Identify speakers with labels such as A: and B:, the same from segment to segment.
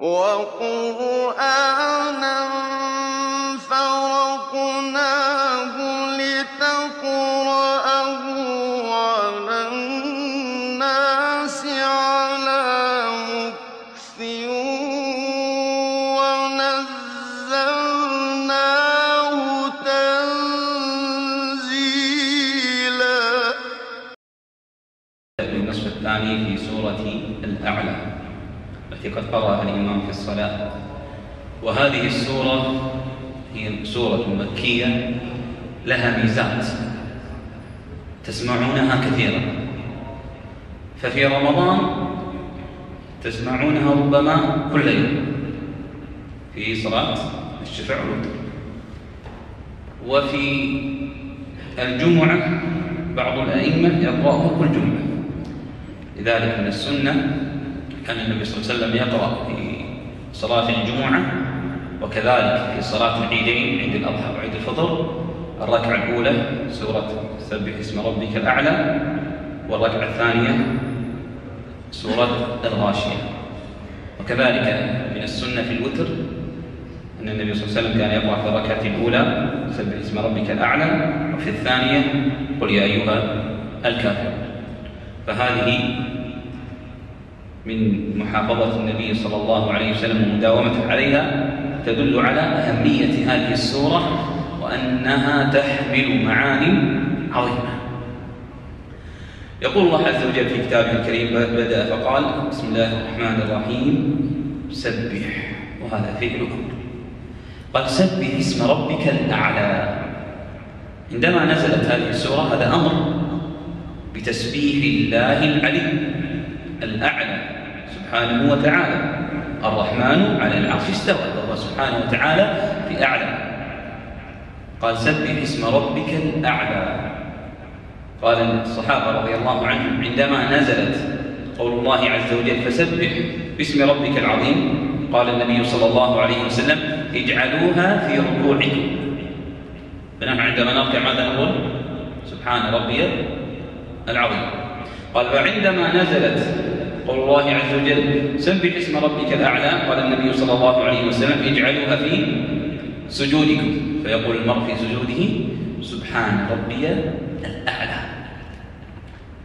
A: وَقُرْآنًا
B: التي قد قرأها الإمام في الصلاة. وهذه السورة هي سورة مكية لها ميزات تسمعونها كثيرا. ففي رمضان تسمعونها ربما كل يوم. في صلاة الشفع والوتر. وفي الجمعة بعض الأئمة يقرأها كل جمعة. لذلك من السنة كان النبي صلى الله عليه وسلم يقرأ في صلاة الجمعة وكذلك في صلاة العيدين عيد الأضحى وعيد الفطر الركعة الأولى سورة سبح اسم ربك الأعلى والركعة الثانية سورة الغاشية. وكذلك من السنة في الوتر أن النبي صلى الله عليه وسلم كان يقرأ في الركعة الأولى سبح اسم ربك الأعلى وفي الثانية قل يا أيها الكافرون. فهذه من محافظة النبي صلى الله عليه وسلم ومداومته عليها تدل على أهمية هذه السورة وأنها تحمل معاني عظيمة. يقول الله عز وجل في كتابه الكريم بدأ فقال بسم الله الرحمن الرحيم. سبح وهذا فعل أمر. قال سبح اسم ربك الأعلى. عندما نزلت هذه السورة هذا أمر بتسبيح الله العلي. الأعلى سبحانه وتعالى. الرحمن على العرش استوى وهو سبحانه وتعالى في أعلى. قال سبح اسم ربك الأعلى. قال الصحابة رضي الله عنهم عندما نزلت قول الله عز وجل فسبح باسم ربك العظيم قال النبي صلى الله عليه وسلم اجعلوها في ركوعكم. فنحن عندما نركع ماذا نقول؟ سبحان ربي العظيم. قال وعندما نزلت قول الله عز وجل. سبح اسم ربك الأعلى قال النبي صلى الله عليه وسلم اجعلوها في سجودكم. فيقول المرء في سجوده سبحان ربي الأعلى.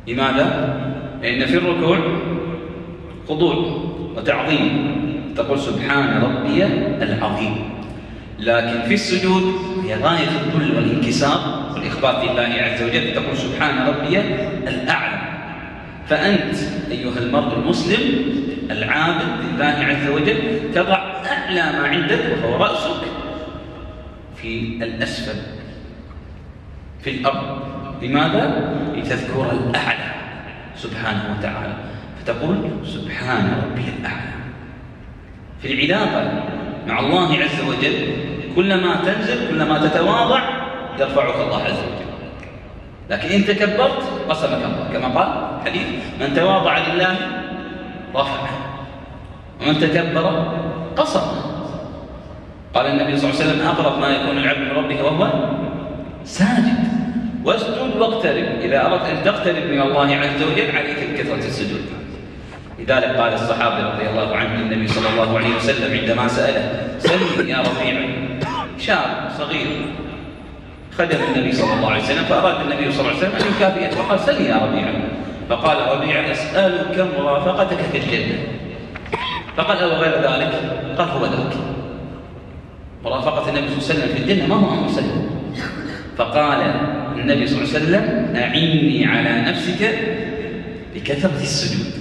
B: لماذا؟ لأن في الركوع خضوع وتعظيم. تقول سبحان ربي العظيم. لكن في السجود هي غاية الذل والانكسار والإخبات لله عز وجل تقول سبحان ربي الأعلى. فأنت أيها المرء المسلم العابد لله عز وجل تضع أعلى ما عندك وهو رأسك في الأسفل في الأرض. لماذا؟ لتذكر الأعلى سبحانه وتعالى. فتقول سبحان ربي الأعلى. في العلاقة مع الله عز وجل كلما تنزل كلما تتواضع يرفعك الله عز وجل. لكن إن تكبرت قسمك الله كما قال حديث من تواضع لله رفعه ومن تكبر قصر. قال النبي صلى الله عليه وسلم أقرب ما يكون العبد من ربه وهو ساجد. واسجد واقترب. إذا أردت أن تقترب من الله عز وجل عليك بكثرة السجود. لذلك قال الصحابي رضي الله عنه النبي صلى الله عليه وسلم عندما سأله سلني يا رفيع شاب صغير خدم النبي صلى الله عليه وسلم فأراد النبي صلى الله عليه وسلم أن يكافئه فقال سلني يا ربيع. فقال ربيع أسألك مرافقتك في الجنة. فقال أو غير ذلك؟ قال هو ذاك. مرافقة النبي صلى الله عليه وسلم في الجنة ما هو أمر سهل فقال النبي صلى الله عليه وسلم أعني على نفسك بكثرة السجود.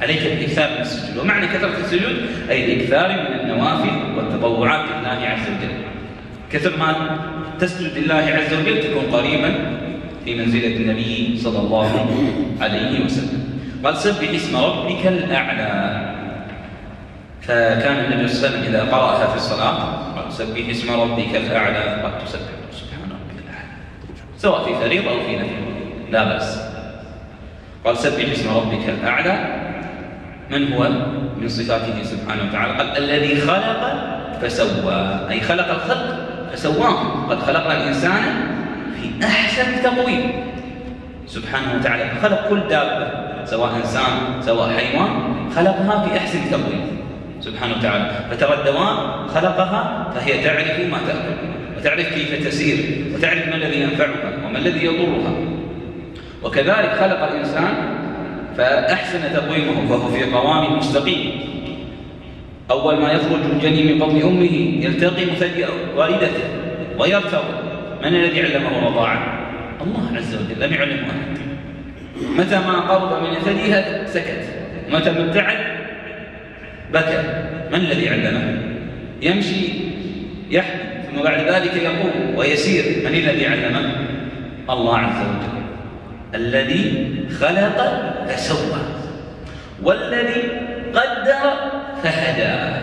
B: عليك بالإكثار من السجود. ومعنى كثرة السجود أي الإكثار من النوافل والتطوعات لله عز وجل. كثر ما تسجد لله عز وجل تكون قريبا في منزلة النبي صلى الله عليه وسلم. قال سبح اسم ربك الأعلى. فكان النبي صلى الله عليه وسلم إذا قرأها في الصلاة قال سبح اسم ربك الأعلى قد تسبح. سبحان ربك الأعلى. سواء في فريضة أو في نفل. لا بأس. قال سبح اسم ربك الأعلى. من هو؟ من صفاته سبحانه وتعالى. قال الذي خلق فسوى. أي خلق الخلق فسواه. قد خلقنا الإنسان أحسن تقويم. سبحانه وتعالى خلق كل دابة سواء إنسان سواء حيوان خلقها في أحسن تقويم. سبحانه وتعالى. فترى الدواب خلقها فهي تعرف ما تأكل وتعرف كيف تسير وتعرف ما الذي ينفعها وما الذي يضرها. وكذلك خلق الإنسان فأحسن تقويمه فهو في قوام مستقيم. أول ما يخرج الجني من بطن أمه يلتقم ثدي والدته ويرتض من الذي علمه الرضاعة؟ الله عز وجل لم يعلمه أحد متى ما قرب من ثديها سكت متى ما ابتعد بكى من الذي علمه؟ يمشي يحمل ثم بعد ذلك يقوم ويسير من الذي علمه؟ الله عز وجل الذي خلق فسوى والذي قدر فهدى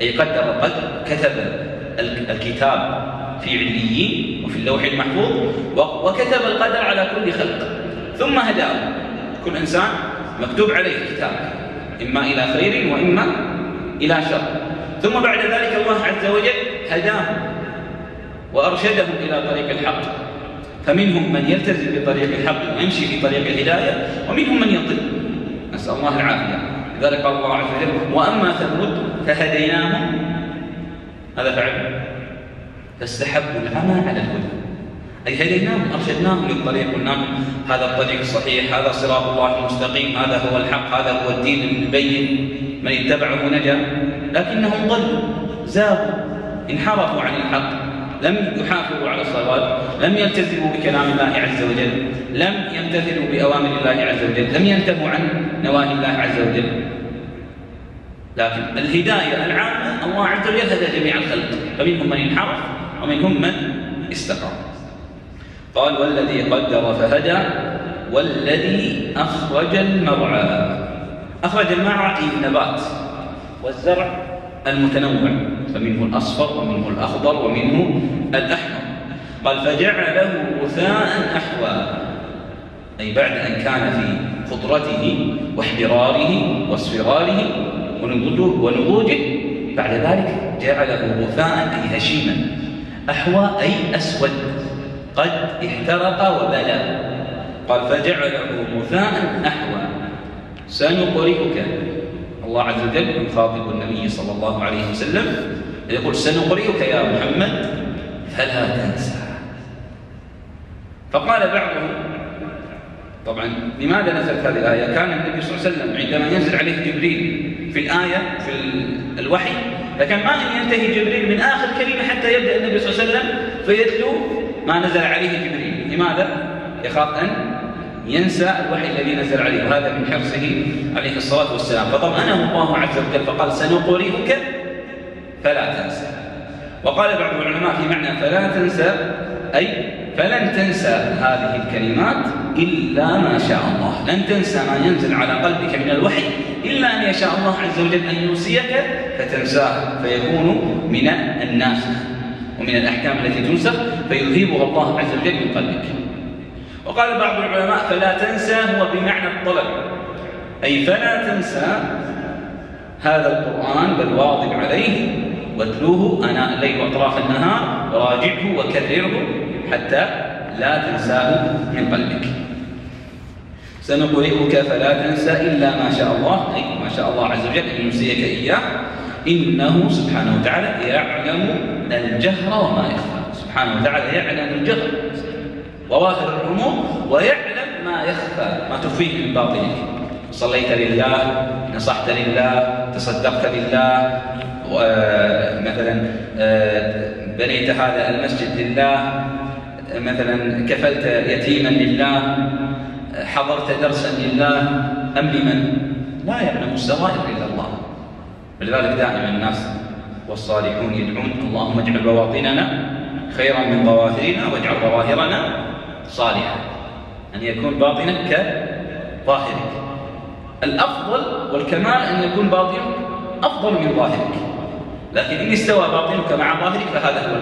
B: أي قدر القدر كتب الكتاب في عليين وفي اللوح المحفوظ وكتب القدر على كل خلق. ثم هداه. كل إنسان مكتوب عليه كتاب إما إلى خير وإما إلى شر. ثم بعد ذلك الله عز وجل هداه وأرشدهم إلى طريق الحق. فمنهم من يلتزم بطريق الحق ويمشي في طريق الهداية ومنهم من يضل نسأل الله العافية. لذلك قال الله عز وجل وأما ثمود فهديناهم. هذا فعل. فاستحبوا العمى على الهدى. أي هديناهم أرشدناهم للطريق قلنا هذا الطريق الصحيح هذا صراط الله المستقيم هذا هو الحق هذا هو الدين البين. من اتبعه نجا لكنهم ضلوا زاغوا انحرفوا عن الحق لم يحافظوا على الصلوات لم يلتزموا بكلام الله عز وجل لم يمتثلوا بأوامر الله عز وجل لم ينتهوا عن نواهي الله عز وجل. لكن الهداية العامة الله عز وجل هدى جميع الخلق فمنهم من انحرف ومنهم من استقام قال والذي قدر فهدى والذي أخرج المرعى. أخرج المرعى أي النبات والزرع المتنوع فمنه الأصفر ومنه الأخضر ومنه الأحمر. قال فجعله غثاء أحوى. أي بعد أن كان في خضرته واحمراره واصفراره ونضوجه بعد ذلك جعله غثاء أي هشيما. أحوى أي أسود. قد احترق وبلى. قال فجعله غثاء أحوى. سنقرئك. الله عز وجل يخاطب النبي صلى الله عليه وسلم. يقول سنقرئك يا محمد فلا تنسى. فقال بعضهم طبعا لماذا نزلت هذه الآية؟ كان النبي صلى الله عليه وسلم عندما ينزل عليه جبريل في الآية في الوحي لكن ما أن ينتهي جبريل من آخر كلمة حتى يبدأ النبي صلى الله عليه وسلم فيتلو ما نزل عليه جبريل. لماذا؟ يخاف أن ينسى الوحي الذي نزل عليه وهذا من حرصه عليه الصلاة والسلام. فطمأنه الله عز وجل فقال سنقرئك فلا تنسى. وقال بعض العلماء في معنى فلا تنسى أي فلن تنسى هذه الكلمات إلا ما شاء الله. لن تنسى ما ينزل على قلبك من الوحي إلا أن يشاء الله عز وجل أن يوصيك فتنساه فيكون من الناسخ ومن الأحكام التي تنسخ فيذهبها الله عز وجل من قلبك. وقال بعض العلماء فلا تنسى هو بمعنى الطلب. أي فلا تنسى هذا القرآن بل واظب عليه واتلوه أناء الليل وأطراف النهار وراجعه وكرره حتى لا تنساه من قلبك. سنقرئك فلا تنسى إلا ما شاء الله أي ما شاء الله عز وجل أن ينسيك إياه. إنه سبحانه وتعالى يعلم الجهر وما يخفى. سبحانه وتعالى يعلم الجهر وظاهر الأمور ويعلم ما يخفى ما تخفيه من باطنك صليت لله نصحت لله تصدقت لله مثلا آه، بنيت هذا المسجد لله مثلا كفلت يتيما لله. حضرت درسا لله أم لمن؟ لا يعلم السرائر إلا الله. ولذلك دائما الناس والصالحون يدعون اللهم اجعل بواطننا خيرا من ظواهرنا واجعل ظواهرنا صالحة. أن يكون باطنك كظاهرك. الأفضل والكمال أن يكون باطنك أفضل من ظاهرك. لكن إن استوى باطنك مع ظاهرك فهذا هو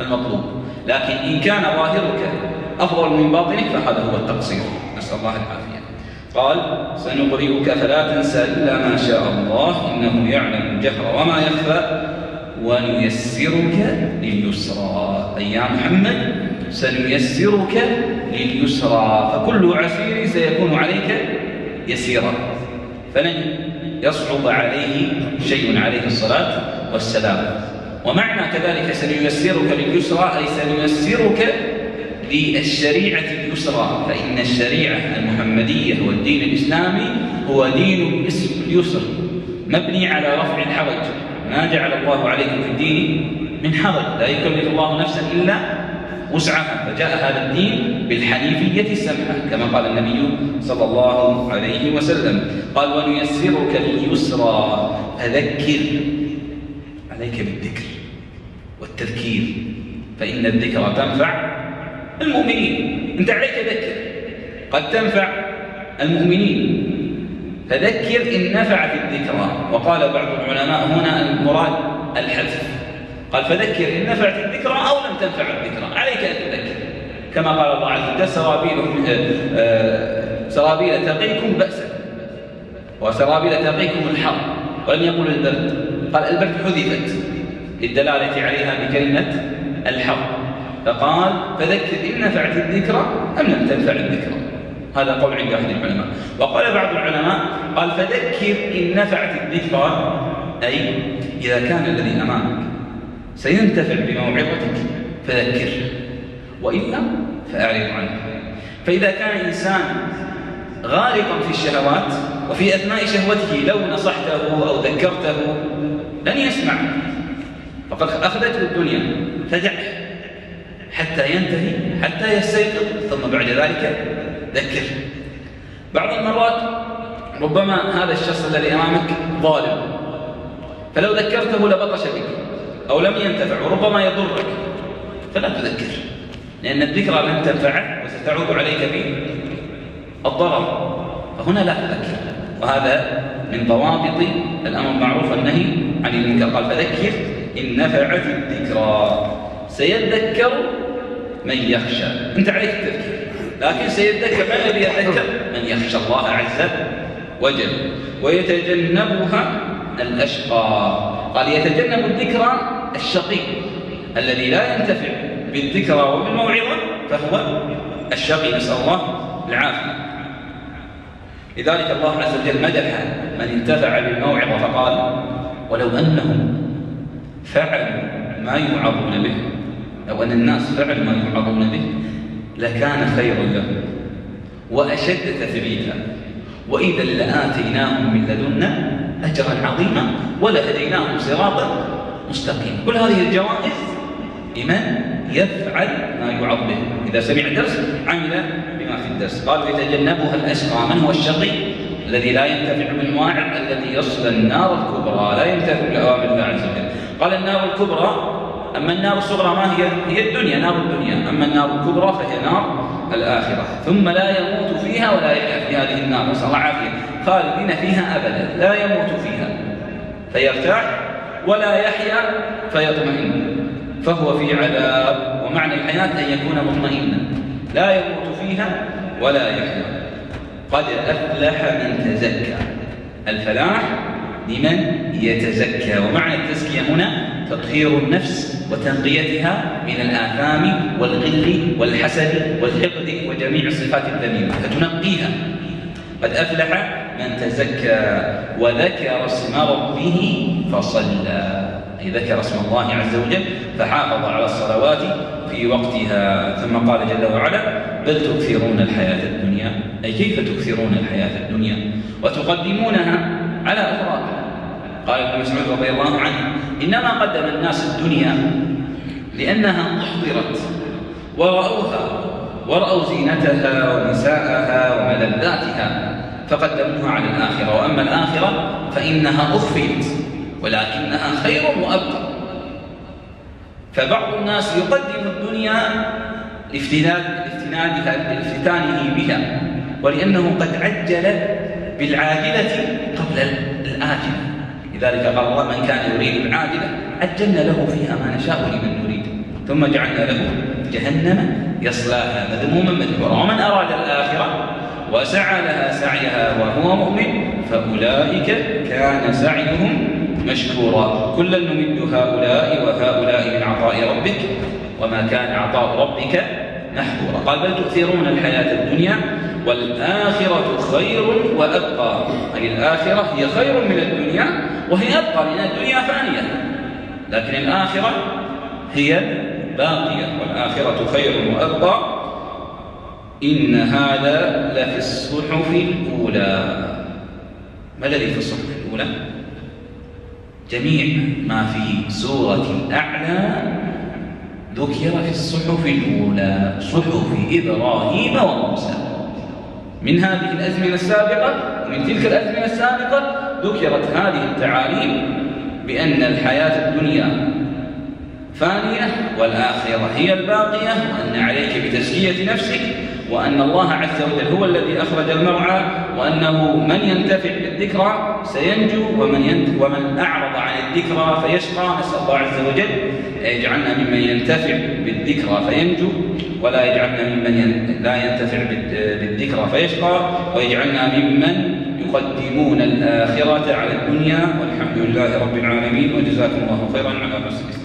B: المطلوب. لكن إن كان ظاهرك أفضل من باطنك فهذا هو التقصير. نسأل الله العافية. قال سنقرئك فلا تنسى إلا ما شاء الله إنه يعلم الجهر وما يخفى ونيسرك لليسرى. أي يا محمد سنيسرك لليسرى. فكل عسير سيكون عليك يسيرا. فلن يصعب عليه شيء عليه الصلاة والسلام. ومعنى كذلك سنيسرك لليسرى أي سنيسرك للشريعة اليسرى فإن الشريعة المحمدية والدين الإسلامي هو دين اليسر مبني على رفع الحرج ما جعل الله عليكم في الدين من حرج لا يكلف الله نفسا إلا وسعها. فجاء هذا الدين بالحنيفية السمحة كما قال النبي صلى الله عليه وسلم. قال ونيسرك لليسرى فذكر عليك بالذكر والتذكير فإن الذكر تنفع المؤمنين. أنت عليك ذكر قد تنفع المؤمنين. فذكر إن نفعت الذكرى. وقال بعض العلماء هنا المراد الحذف. قال فذكر إن نفعت الذكرى أو لم تنفع الذكرى. عليك أن تذكر. كما قال الله عز وجل سرابيل آه، سرابيل تقيكم بأسا. وسرابيل تقيكم الحر. ولم يقل البرد. قال البرد حذفت. للدلالة عليها بكلمة الحر. فقال فذكر إن نفعت الذكرى أم لم تنفع الذكرى. هذا قول عند أحد العلماء. وقال بعض العلماء قال فذكر إن نفعت الذكرى أي إذا كان الذي أمامك سينتفع بموعظتك فذكر وإلا فأعرض عنه. فإذا كان إنسان غارقا في الشهوات وفي أثناء شهوته لو نصحته أو ذكرته لن يسمع فقد أخذته الدنيا فدعه حتى ينتهي حتى يستيقظ ثم بعد ذلك ذكر. بعض المرات ربما هذا الشخص الذي أمامك ظالم فلو ذكرته لبطش بك أو لم ينتفع وربما يضرك فلا تذكر لأن الذكرى لن تنفعه وستعود عليك بالضرر. فهنا لا تذكر وهذا من ضوابط الأمر المعروف والنهي عن المنكر. قال فذكر إن نفعت الذكرى. سيذكر من يخشى. أنت عليك التذكير. لكن سيذكر من الذي يذكر؟ من يخشى الله عز وجل. ويتجنبها الأشقى. قال يتجنب الذكرى الشقي. الذي لا ينتفع بالذكرى وبالموعظة فهو الشقي. نسأل الله العافية. لذلك الله عز وجل مدح من انتفع بالموعظة فقال ولو أنهم فعلوا ما يوعظون به. لو أن الناس فعلوا ما يوعظون به لكان خيرا لهم وأشد تثبيتا. وإذا لآتيناهم من لدنا أجرا عظيما ولهديناهم صراطا مستقيما. كل هذه الجوائز لمن يفعل ما يوعظ به. إذا سمع الدرس عمل بما في الدرس. قال يتجنبها الأشقى من هو الشقي؟ الذي لا ينتفع بالواعظ الذي يصل النار الكبرى لا ينتفع بأوامر الله عز وجل. قال النار الكبرى أما النار الصغرى ما هي؟ هي الدنيا نار الدنيا. أما النار الكبرى فهي نار الآخرة. ثم لا يموت فيها ولا يحيا في هذه النار. نسأل الله العافية. خالدين فيها أبدا. لا يموت فيها. فيرتاح ولا يحيا فيطمئن. فهو في عذاب. ومعنى الحياة أن يكون مطمئنا لا يموت فيها ولا يحيا. قد أفلح من تزكى. الفلاح لمن يتزكى. ومعنى التزكية هنا تطهير النفس وتنقيتها من الآثام والغل والحسد والحقد وجميع الصفات الذميمة. فتنقيها. قد أفلح من تزكى وذكر اسم ربه فصلى. أي ذكر اسم الله عز وجل فحافظ على الصلوات في وقتها. ثم قال جل وعلا بل تؤثرون الحياة الدنيا. أي كيف تؤثرون الحياة الدنيا؟ وتقدمونها على أخراها قال ابن مسعود رضي الله عنه إنما قدم الناس الدنيا لأنها أحضرت ورأوها ورأوا زينتها ونساءها وملذاتها فقدموها على الآخرة وأما الآخرة فإنها أخفيت ولكنها خير وأبقى. فبعض الناس يقدم الدنيا لافتتانه بها ولأنه قد عجل بالعاجلة قبل الآجلة. لذلك قال الله من كان يريد العاجلة عجلنا له فيها ما نشاء لمن نريد. ثم جعلنا له جهنم يصلاها مذموما مدحورا ومن أراد الآخرة وسعى لها سعيها وهو مؤمن فأولئك كان سعيهم مشكورا. كلا نمد هؤلاء وهؤلاء من عطاء ربك وما كان عطاء ربك محظورة قال بل تؤثرون الحياة الدنيا والآخرة خير وأبقى. أي الآخرة هي خير من الدنيا وهي أبقى لأن الدنيا فانية. لكن الآخرة هي باقية والآخرة خير وأبقى. إن هذا لفي الصحف الأولى. ما الذي في الصحف الأولى؟ جميع ما في سورة الأعلى ذكر في الصحف الأولى صحف إبراهيم وموسى. من هذه الأزمنة السابقة ومن تلك الأزمنة السابقة ذكرت هذه التعاليم بأن الحياة الدنيا فانية والآخرة هي الباقية وأن عليك بتزكية نفسك وأن الله عز وجل هو الذي أخرج المرعى وأنه من ينتفع بالذكرى سينجو ومن ومن أعرض عن الذكرى فيشقى. نسأل الله عز وجل يجعلنا ممن ينتفع بالذكرى فينجو. ولا يجعلنا ممن لا ينتفع بالذكرى فيشقى ويجعلنا ممن يقدمون الآخرة على الدنيا والحمد لله رب العالمين وجزاكم الله خيرا على حسن